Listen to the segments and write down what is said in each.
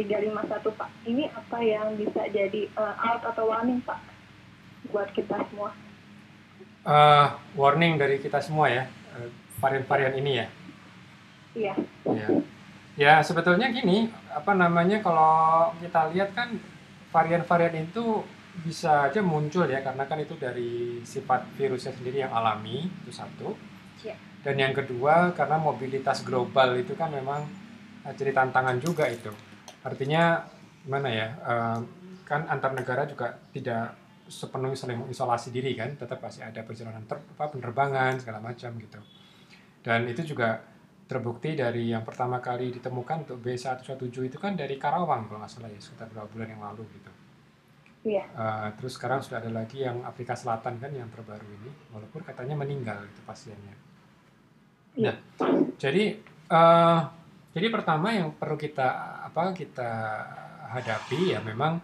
351 Pak. Ini apa yang bisa jadi uh, out atau warning Pak buat kita semua? Uh, warning dari kita semua ya, varian-varian uh, ini ya. Iya. Ya. ya sebetulnya gini, apa namanya kalau kita lihat kan varian-varian itu bisa aja muncul ya karena kan itu dari sifat virusnya sendiri yang alami itu satu. Ya. Dan yang kedua karena mobilitas global itu kan memang jadi tantangan juga itu. Artinya mana ya? Uh, kan antar negara juga tidak sepenuhnya saling mengisolasi diri kan, tetap pasti ada perjalanan ter, apa, penerbangan segala macam gitu. Dan itu juga terbukti dari yang pertama kali ditemukan untuk B117 itu kan dari Karawang kalau nggak salah ya sekitar beberapa bulan yang lalu gitu. Iya. Uh, terus sekarang sudah ada lagi yang Afrika Selatan kan yang terbaru ini, walaupun katanya meninggal itu pasiennya. Iya. Nah, jadi uh, jadi pertama yang perlu kita apa kita hadapi ya memang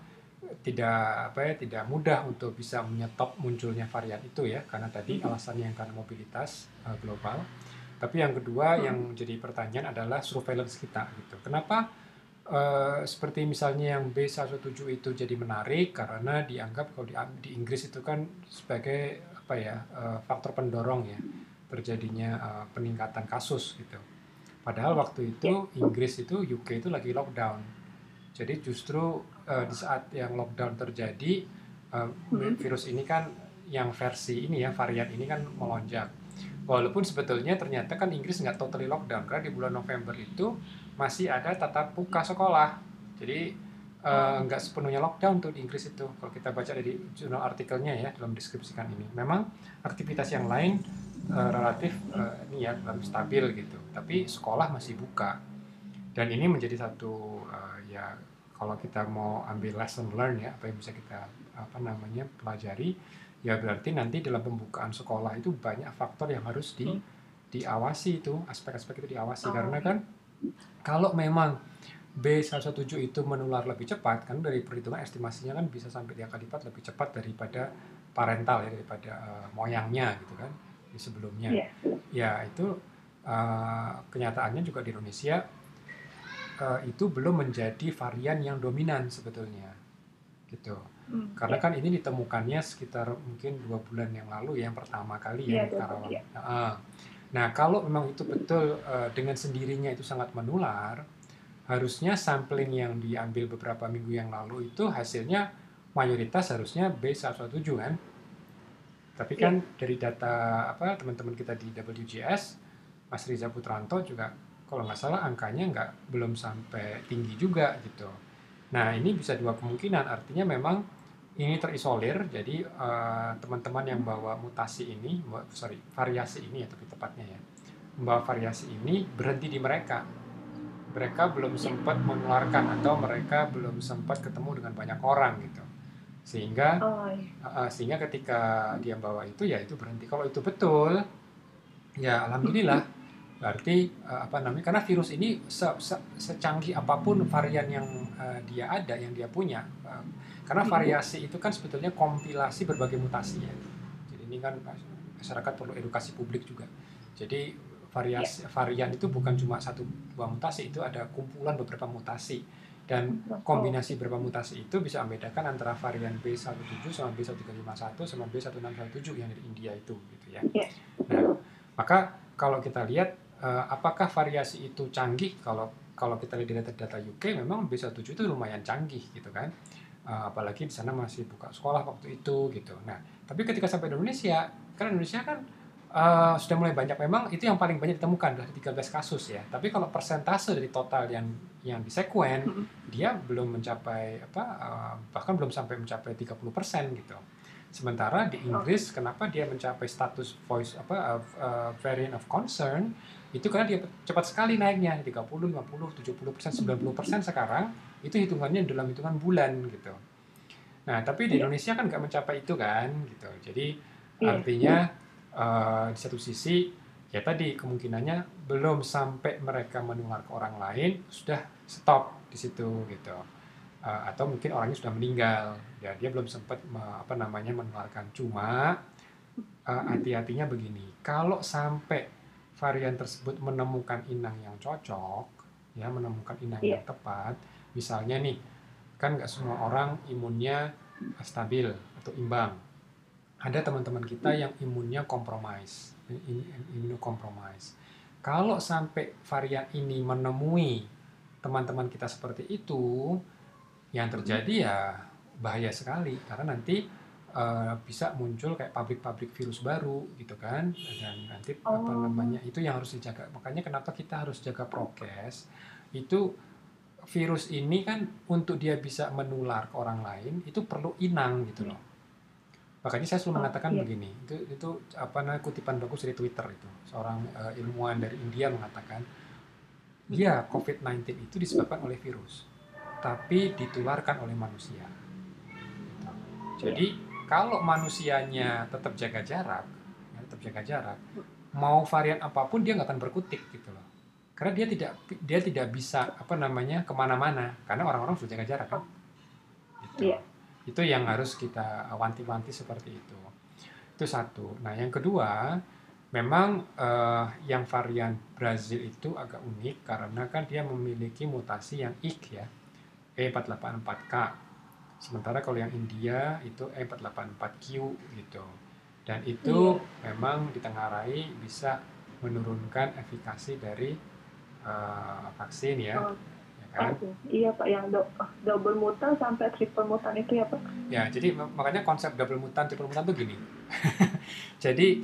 tidak apa ya tidak mudah untuk bisa menyetop munculnya varian itu ya karena tadi alasannya yang karena mobilitas uh, global. Tapi yang kedua hmm. yang jadi pertanyaan adalah surveillance kita gitu. Kenapa uh, seperti misalnya yang B117 itu jadi menarik karena dianggap kalau di, di Inggris itu kan sebagai apa ya uh, faktor pendorong ya terjadinya uh, peningkatan kasus gitu. Padahal waktu itu Inggris itu UK itu lagi lockdown. Jadi justru uh, di saat yang lockdown terjadi uh, virus ini kan yang versi ini ya varian ini kan melonjak Walaupun sebetulnya ternyata kan Inggris nggak totally lockdown karena di bulan November itu masih ada tatap muka sekolah. Jadi uh, nggak sepenuhnya lockdown tuh di Inggris itu. Kalau kita baca dari jurnal artikelnya ya dalam deskripsikan ini, memang aktivitas yang lain uh, relatif uh, ini ya stabil gitu. Tapi sekolah masih buka. Dan ini menjadi satu uh, ya kalau kita mau ambil lesson learn ya apa yang bisa kita apa namanya pelajari ya berarti nanti dalam pembukaan sekolah itu banyak faktor yang harus di hmm. diawasi itu aspek-aspek itu diawasi oh. karena kan kalau memang B117 itu menular lebih cepat kan dari perhitungan estimasinya kan bisa sampai tiga kali lipat lebih cepat daripada parental ya daripada uh, moyangnya gitu kan di sebelumnya yeah. ya itu uh, kenyataannya juga di Indonesia uh, itu belum menjadi varian yang dominan sebetulnya gitu Hmm, Karena ya. kan ini ditemukannya sekitar mungkin dua bulan yang lalu ya, yang pertama kali ya, ya di Karawang. Ya. Nah, kalau memang itu betul uh, dengan sendirinya itu sangat menular, harusnya sampling yang diambil beberapa minggu yang lalu itu hasilnya mayoritas harusnya B117 kan. Tapi kan ya. dari data apa teman-teman kita di WGS, Mas Riza Putranto juga kalau nggak salah angkanya nggak belum sampai tinggi juga gitu. Nah ini bisa dua kemungkinan, artinya memang ini terisolir, jadi eh, teman-teman uh, yang bawa mutasi ini, sorry, variasi ini ya tapi tepatnya ya, membawa variasi ini berhenti di mereka. Mereka belum sempat menularkan atau mereka belum sempat ketemu dengan banyak orang gitu, sehingga oh, iya. uh, sehingga ketika dia bawa itu ya itu berhenti. Kalau itu betul, ya alhamdulillah berarti uh, apa namanya karena virus ini se, se, secanggih apa pun varian yang uh, dia ada yang dia punya uh, karena hmm. variasi itu kan sebetulnya kompilasi berbagai mutasi ya jadi ini kan masyarakat perlu edukasi publik juga jadi variasi ya. varian itu bukan cuma satu dua mutasi itu ada kumpulan beberapa mutasi dan kombinasi beberapa mutasi itu bisa membedakan antara varian B17 sama B1351 sama B1617 yang dari India itu gitu ya. ya. Nah, maka kalau kita lihat uh, apakah variasi itu canggih? Kalau kalau kita lihat data-data UK memang B17 itu lumayan canggih gitu kan. Uh, apalagi di sana masih buka sekolah waktu itu gitu. Nah tapi ketika sampai di Indonesia kan Indonesia kan uh, sudah mulai banyak memang itu yang paling banyak ditemukan dari 13 kasus ya. Tapi kalau persentase dari total yang yang disekuen mm -hmm. dia belum mencapai apa uh, bahkan belum sampai mencapai 30% gitu. Sementara di Inggris, kenapa dia mencapai status voice apa uh, uh, variant of concern itu karena dia cepat sekali naiknya 30, 50, 70 persen, 90 persen sekarang itu hitungannya dalam hitungan bulan gitu. Nah tapi di Indonesia kan nggak mencapai itu kan gitu. Jadi iya. artinya uh, di satu sisi ya tadi kemungkinannya belum sampai mereka menular ke orang lain sudah stop di situ gitu uh, atau mungkin orangnya sudah meninggal ya dia belum sempat me, apa namanya menularkan cuma uh, hati-hatinya begini kalau sampai varian tersebut menemukan inang yang cocok ya menemukan inang Iya. yang tepat. Misalnya nih, kan nggak semua orang imunnya stabil atau imbang. Ada teman-teman kita yang imunnya kompromis, imunokompromis. Kalau sampai varian ini menemui teman-teman kita seperti itu, yang terjadi ya bahaya sekali karena nanti eh, bisa muncul kayak pabrik-pabrik virus baru gitu kan dan nanti apa Oh. namanya itu yang harus dijaga makanya kenapa kita harus jaga prokes itu virus ini kan untuk dia bisa menular ke orang lain itu perlu inang gitu loh makanya saya selalu Oh, mengatakan iya. begini itu itu apa namanya kutipan bagus dari Twitter itu seorang eh, ilmuwan dari India mengatakan ya COVID-19 itu disebabkan oleh virus tapi ditularkan oleh manusia Gitu. jadi kalau manusianya tetap jaga jarak ya, tetap jaga jarak mau varian apa pun dia nggak akan berkutik gitu loh. Karena dia tidak dia tidak bisa apa namanya ke mana-mana karena orang-orang sudah jaga jarak kan? Gitu. Iya. itu yang harus kita wanti-wanti seperti itu. Itu satu. Nah yang kedua memang eh, yang varian Brazil itu agak unik karena kan dia memiliki mutasi yang IK ya E484K sementara kalau yang India itu E484Q gitu dan itu memang ditengarai bisa menurunkan efikasi dari eh, vaksin ya, Oh. ya kan? Oke. Iya Pak, yang do- double mutan sampai triple mutan itu ya Pak. Ya, jadi mak- makanya konsep double mutan, triple mutan tuh gini. jadi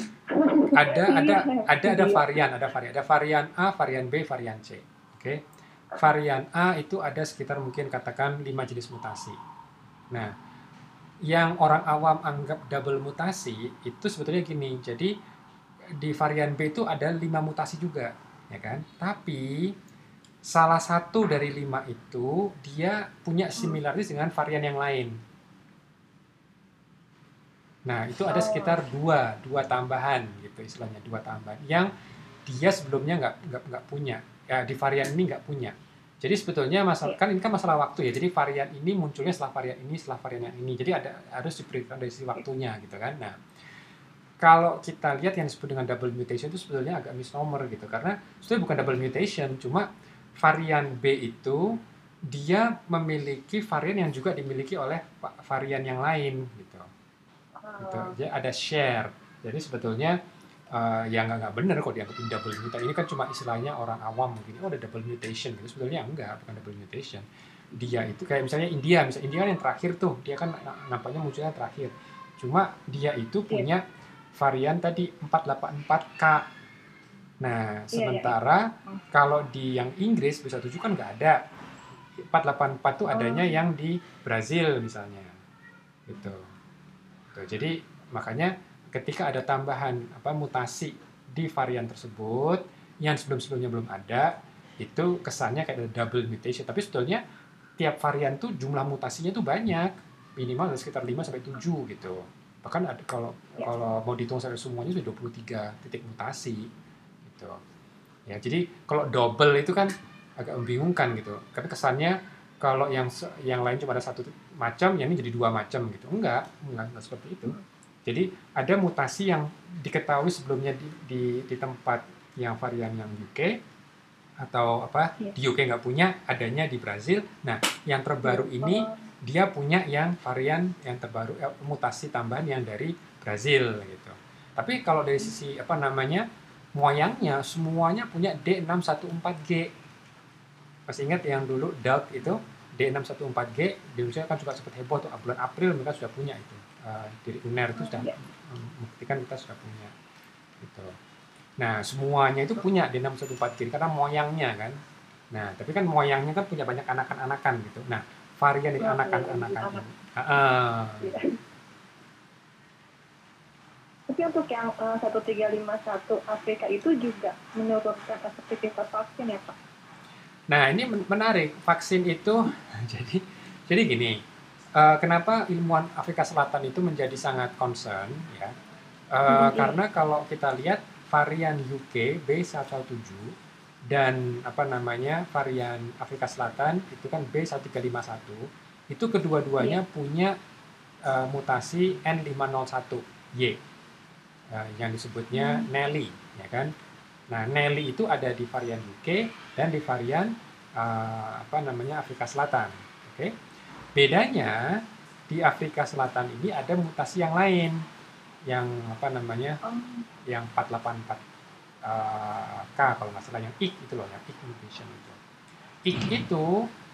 ada ada Iya, ada ada iya. varian, ada varian, ada varian A, varian B, varian C. Oke. Varian A itu ada sekitar mungkin katakan 5 jenis mutasi. Nah, yang orang awam anggap double mutasi itu sebetulnya gini. Jadi di varian B itu ada 5 mutasi juga, ya kan? Tapi salah satu dari lima itu dia punya similaritas dengan varian yang lain. Nah, itu ada Oh. sekitar dua, dua tambahan gitu istilahnya, dua tambahan yang dia sebelumnya nggak nggak nggak punya. Ya, di varian ini nggak punya. Jadi sebetulnya masalah kan ini kan masalah waktu ya. Jadi varian ini munculnya setelah varian ini, setelah varian yang ini. Jadi ada harus diperhitungkan dari sisi waktunya gitu kan. Nah, kalau kita lihat yang disebut dengan double mutation itu sebetulnya agak misnomer gitu karena sebetulnya bukan double mutation, cuma varian B itu dia memiliki varian yang juga dimiliki oleh va- varian yang lain gitu. gitu. Ah, Jadi ada share. Jadi sebetulnya eh, ya nggak nggak benar kok dianggap ini double mutation. Ini kan cuma istilahnya orang awam mungkin oh ada double mutation gitu. Sebetulnya enggak, bukan double mutation. Dia itu kayak misalnya India, misalnya India kan yang terakhir tuh, dia kan na- nampaknya munculnya terakhir. Cuma dia itu punya varian tadi 484K. Nah, sementara kalau di yang Inggris bisa tujuh kan nggak ada. 484 tuh adanya yang di Brazil misalnya. Gitu. Tuh, jadi makanya ketika ada tambahan apa mutasi di varian tersebut yang sebelum-sebelumnya belum ada, itu kesannya kayak ada double mutation. Tapi sebetulnya tiap varian tuh jumlah mutasinya tuh banyak. Minimal ada sekitar 5 sampai 7 gitu. Bahkan ada kalau Ya. kalau mau dihitung sampai semuanya sudah 23 titik mutasi gitu. Ya, jadi kalau double itu kan agak membingungkan gitu. Karena kesannya kalau yang yang lain cuma ada satu macam, yang ini jadi dua macam gitu. Enggak, enggak, enggak seperti itu. Jadi ada mutasi yang diketahui sebelumnya di, di, di tempat yang varian yang UK atau apa Iya. di UK nggak punya, adanya di Brazil. Nah, yang terbaru ini Oh, dia punya yang varian yang terbaru eh, mutasi tambahan yang dari Brazil gitu. Tapi kalau dari sisi apa namanya moyangnya semuanya punya D614G. Masih ingat yang dulu DALT itu D614G di Indonesia kan juga sempat heboh tuh bulan April mereka sudah punya itu. Eh, dari UNER itu sudah Iya. membuktikan kita sudah punya gitu. Nah, semuanya itu punya D614G karena moyangnya kan. Nah, tapi kan moyangnya kan punya banyak anakan-anakan gitu. Nah, varian dari anakan-anakan. Heeh. iya. Tapi untuk yang eh, 1351 Afrika itu juga menurunkan efektivitas vaksin ya Pak? Nah, ini men- menarik. Vaksin itu jadi jadi gini. Eh, kenapa ilmuwan Afrika Selatan itu menjadi sangat concern ya? Eh, Hmm, karena kalau kita lihat varian UK B117 dan apa namanya varian Afrika Selatan itu kan B1351 itu kedua-duanya punya eh, mutasi N501Y eh, yang disebutnya Nelly ya kan Nah, Nelly itu ada di varian UK dan di varian uh, apa namanya Afrika Selatan. Oke. Okay? Bedanya di Afrika Selatan ini ada mutasi yang lain yang apa namanya? Oh. Yang 484 uh, K kalau nggak salah yang IK itu loh, yang IK mutation itu. IK itu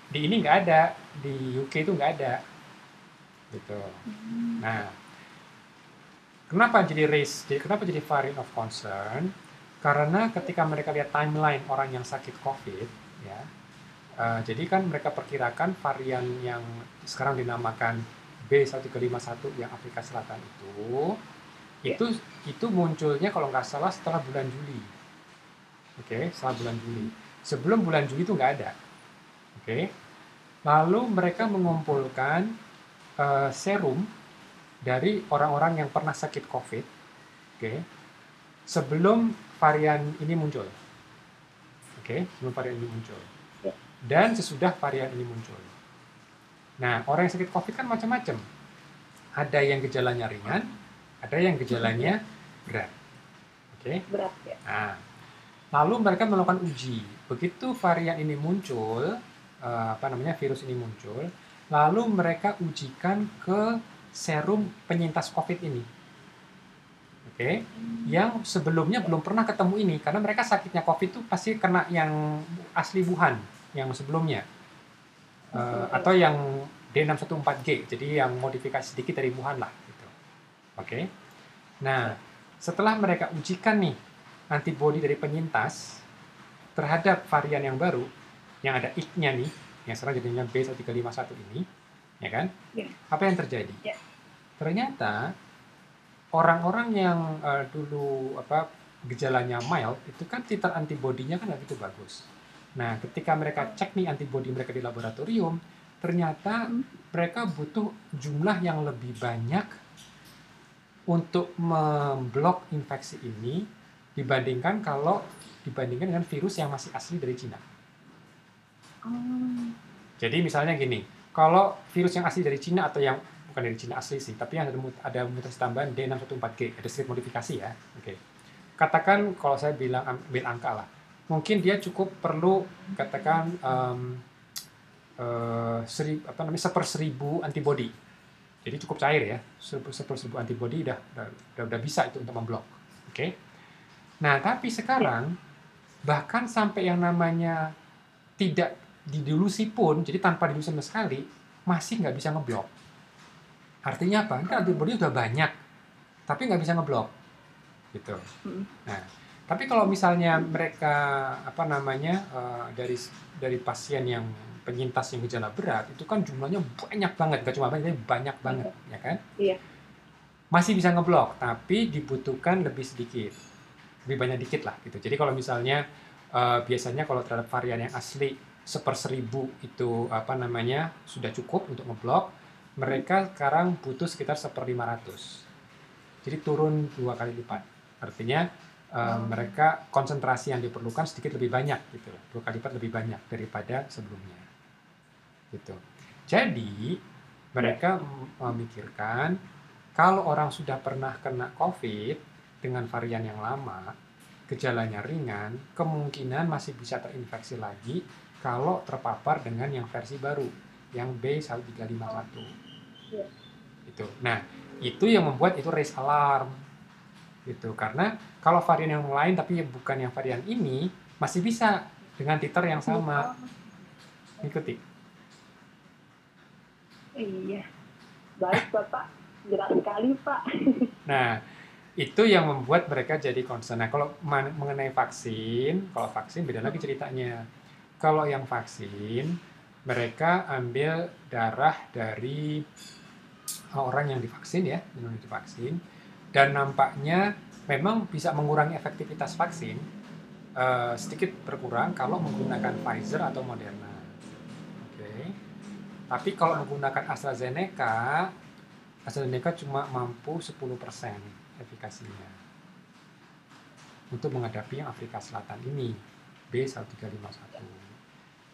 di ini nggak ada, di UK itu nggak ada. Gitu. Hmm. Nah, kenapa jadi race? Jadi kenapa jadi variant of concern? Karena ketika mereka lihat timeline orang yang sakit COVID, ya, uh, jadi kan mereka perkirakan varian yang sekarang dinamakan B1351 yang Afrika Selatan itu, Ya. itu itu munculnya kalau nggak salah setelah bulan Juli. Oke, setelah bulan Juli. Sebelum bulan Juli itu nggak ada. Oke. Lalu mereka mengumpulkan uh, serum dari orang-orang yang pernah sakit COVID. Oke. Sebelum varian ini muncul. Oke, sebelum varian ini muncul. Dan sesudah varian ini muncul. Nah, orang yang sakit COVID kan macam-macam. Ada yang gejalanya ringan, ada yang gejalanya berat. Oke. Berat ya. Nah, lalu mereka melakukan uji. Begitu varian ini muncul, eh, apa namanya virus ini muncul, lalu mereka ujikan ke serum penyintas COVID ini. Oke, yang sebelumnya belum pernah ketemu ini karena mereka sakitnya COVID itu pasti kena yang asli Wuhan yang sebelumnya Eh, atau yang D614G, jadi yang modifikasi sedikit dari Wuhan lah. Gitu. Oke, nah setelah mereka ujikan nih antibodi dari penyintas terhadap varian yang baru yang ada ik-nya nih, yang sekarang jadinya B1351 ini, ya kan? Ya. Apa yang terjadi? Ya. Ternyata orang-orang yang eh, dulu apa gejalanya mild itu kan titer antibodinya kan nggak begitu bagus. Nah, ketika mereka cek nih antibodi mereka di laboratorium, ternyata Hmm. mereka butuh jumlah yang lebih banyak untuk memblok infeksi ini dibandingkan kalau dibandingkan dengan virus yang masih asli dari Cina. Oh. Jadi misalnya gini, kalau virus yang asli dari Cina atau yang bukan dari Cina asli sih, tapi yang ada, mut- ada mutasi tambahan D614G, ada sedikit modifikasi ya. Oke. Katakan kalau saya bilang ambil angka lah, mungkin dia cukup perlu katakan em, eh, seri, apa namanya seper seribu antibody. Jadi cukup cair ya, seper, seper seribu antibody udah, udah, udah, udah bisa itu untuk memblok. Oke. Nah tapi sekarang bahkan sampai yang namanya tidak didilusi pun, jadi tanpa dilusi sama sekali, masih nggak bisa ngeblok. Artinya apa? Kan antibody udah banyak, tapi nggak bisa ngeblok. Gitu. Hmm. Nah, tapi kalau misalnya mereka apa namanya eh, dari dari pasien yang penyintas yang gejala berat itu kan jumlahnya banyak banget, gak cuma banyak, tapi banyak banget, ya kan? Iya. Masih bisa ngeblok, tapi dibutuhkan lebih sedikit, lebih banyak dikit lah gitu. Jadi kalau misalnya eh, biasanya kalau terhadap varian yang asli seper seribu itu apa namanya sudah cukup untuk ngeblok, mereka sekarang butuh sekitar seper 500. Jadi turun dua kali lipat. Artinya Oh. mereka konsentrasi yang diperlukan sedikit lebih banyak gitu, dua kali lipat lebih banyak daripada sebelumnya. Gitu. Jadi mereka m- memikirkan kalau orang sudah pernah kena COVID dengan varian yang lama, gejalanya ringan, kemungkinan masih bisa terinfeksi lagi kalau terpapar dengan yang versi baru, yang B1351. Iya. Itu. Nah, itu yang membuat itu raise alarm. Gitu. Karena kalau varian yang lain tapi bukan yang varian ini, masih bisa dengan titer yang sama. Ikuti. Iya. Baik Bapak. Jelas sekali Pak. Nah, itu yang membuat mereka jadi concern. Nah, kalau mengenai vaksin, kalau vaksin beda lagi ceritanya. Kalau yang vaksin, mereka ambil darah dari orang yang divaksin ya, yang divaksin, dan nampaknya memang bisa mengurangi efektivitas vaksin eh, sedikit berkurang kalau menggunakan Pfizer atau Moderna. Oke. Tapi kalau menggunakan AstraZeneca, AstraZeneca cuma mampu 10% efikasinya untuk menghadapi yang Afrika Selatan ini B1351.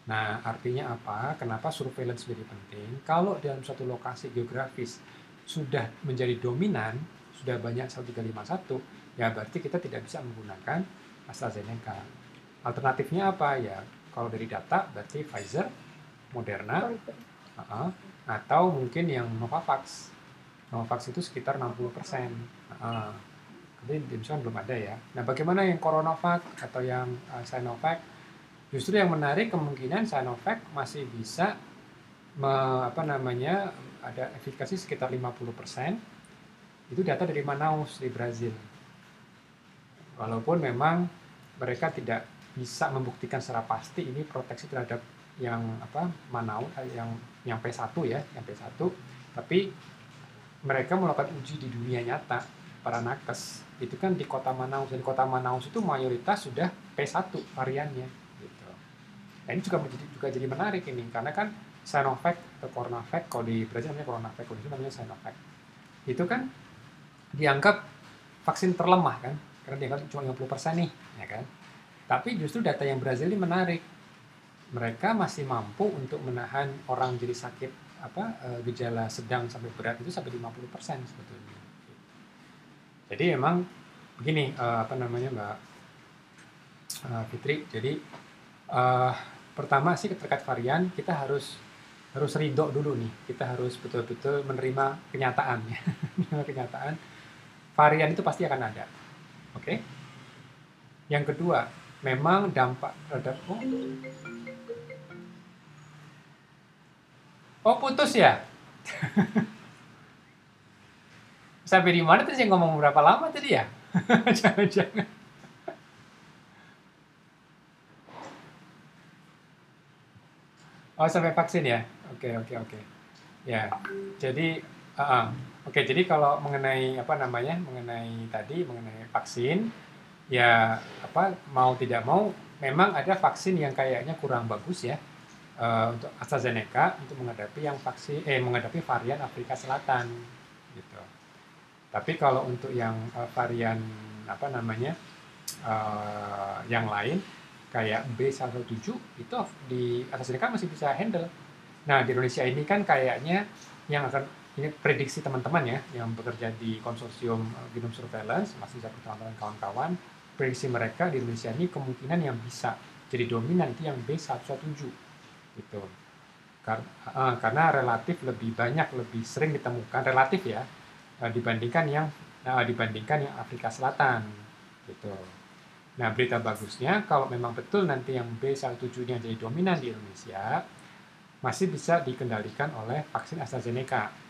Nah, artinya apa? Kenapa surveillance menjadi penting? Kalau dalam suatu lokasi geografis sudah menjadi dominan, sudah banyak 1351, ya berarti kita tidak bisa menggunakan AstraZeneca. Alternatifnya apa? Ya kalau dari data berarti Pfizer, Moderna, Pfizer. uh-uh, atau mungkin yang Novavax. Novavax itu sekitar 60 persen. Uh, tapi di Indonesia belum ada ya. Nah, bagaimana yang CoronaVac atau yang uh, Sinovac? Justru yang menarik kemungkinan Sinovac masih bisa me- apa namanya ada efikasi sekitar 50 persen. Itu data dari Manaus di Brazil. Walaupun memang mereka tidak bisa membuktikan secara pasti ini proteksi terhadap yang apa Manaus eh, yang yang P1 ya, yang P1, tapi mereka melakukan uji di dunia nyata para nakes itu kan di kota Manaus dan di kota Manaus itu mayoritas sudah P1 variannya gitu. Nah ini juga menjadi juga jadi menarik ini karena kan Sinovac atau CoronaVac kalau di Brazil namanya CoronaVac kalau di sini namanya Sinovac itu kan dianggap vaksin terlemah kan? Karena dianggap cuma 50% nih ya kan? Tapi justru data yang Brazil ini menarik. Mereka masih mampu untuk menahan orang jadi sakit apa eh, gejala sedang sampai berat itu sampai 50% sebetulnya. Jadi emang begini eh, apa namanya Mbak eh, Fitri. Jadi eh, pertama sih terkait varian kita harus harus ridho dulu nih. Kita harus betul-betul menerima kenyataan ya menerima kenyataan varian itu pasti akan ada. Oke? Yang kedua memang dampak terhadap oh, oh putus ya? Sampai di mana tadi saya ngomong berapa lama tadi ya? Jangan-jangan oh sampai vaksin ya? Oke oke oke. Ya jadi uh, uh. oke jadi kalau mengenai apa namanya mengenai tadi mengenai vaksin ya apa mau tidak mau memang ada vaksin yang kayaknya kurang bagus ya uh, untuk AstraZeneca untuk menghadapi yang vaksin eh menghadapi varian Afrika Selatan gitu. Tapi kalau untuk yang uh, varian apa namanya uh, yang lain kayak B117 itu di AstraZeneca masih bisa handle. Nah di Indonesia ini kan kayaknya yang akan ini prediksi teman-teman ya yang bekerja di konsorsium uh, genome surveillance masih bisa teman-teman kawan-kawan prediksi mereka di Indonesia ini kemungkinan yang bisa jadi dominan itu yang B117 gitu. Uh, karena relatif lebih banyak, lebih sering ditemukan relatif ya uh, dibandingkan yang dibandingkan yang Afrika Selatan gitu. Nah berita bagusnya kalau memang betul nanti yang B17 yang jadi dominan di Indonesia masih bisa dikendalikan oleh vaksin AstraZeneca.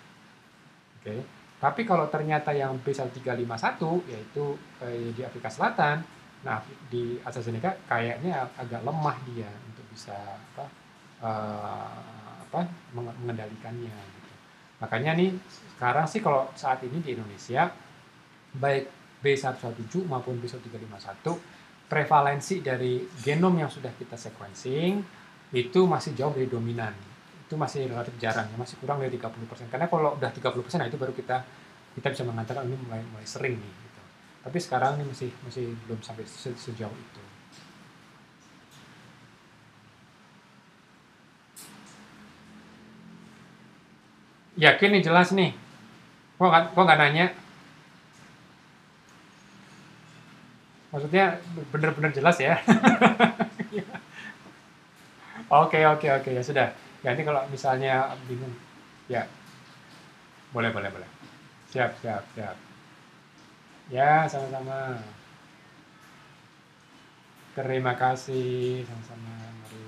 Oke. Tapi kalau ternyata yang B1351 yaitu eh, di Afrika Selatan, nah di AstraZeneca kayaknya agak lemah dia untuk bisa apa, uh, apa mengendalikannya. Gitu. Makanya nih sekarang sih kalau saat ini di Indonesia baik B117 maupun B1351 prevalensi dari genom yang sudah kita sequencing itu masih jauh dari dominan itu masih relatif jarang ya masih kurang dari 30% karena kalau udah 30% nah itu baru kita kita bisa mengatakan ini mulai mulai sering nih gitu. tapi sekarang ini masih masih belum sampai se sejauh itu. Yakin nih jelas nih. Kok nggak kok nggak nanya. Maksudnya benar-benar jelas ya? Oke oke oke ya sudah ya kalau misalnya bingung ya. Boleh boleh boleh. Siap siap siap. Ya sama-sama. Terima kasih sama-sama. Mari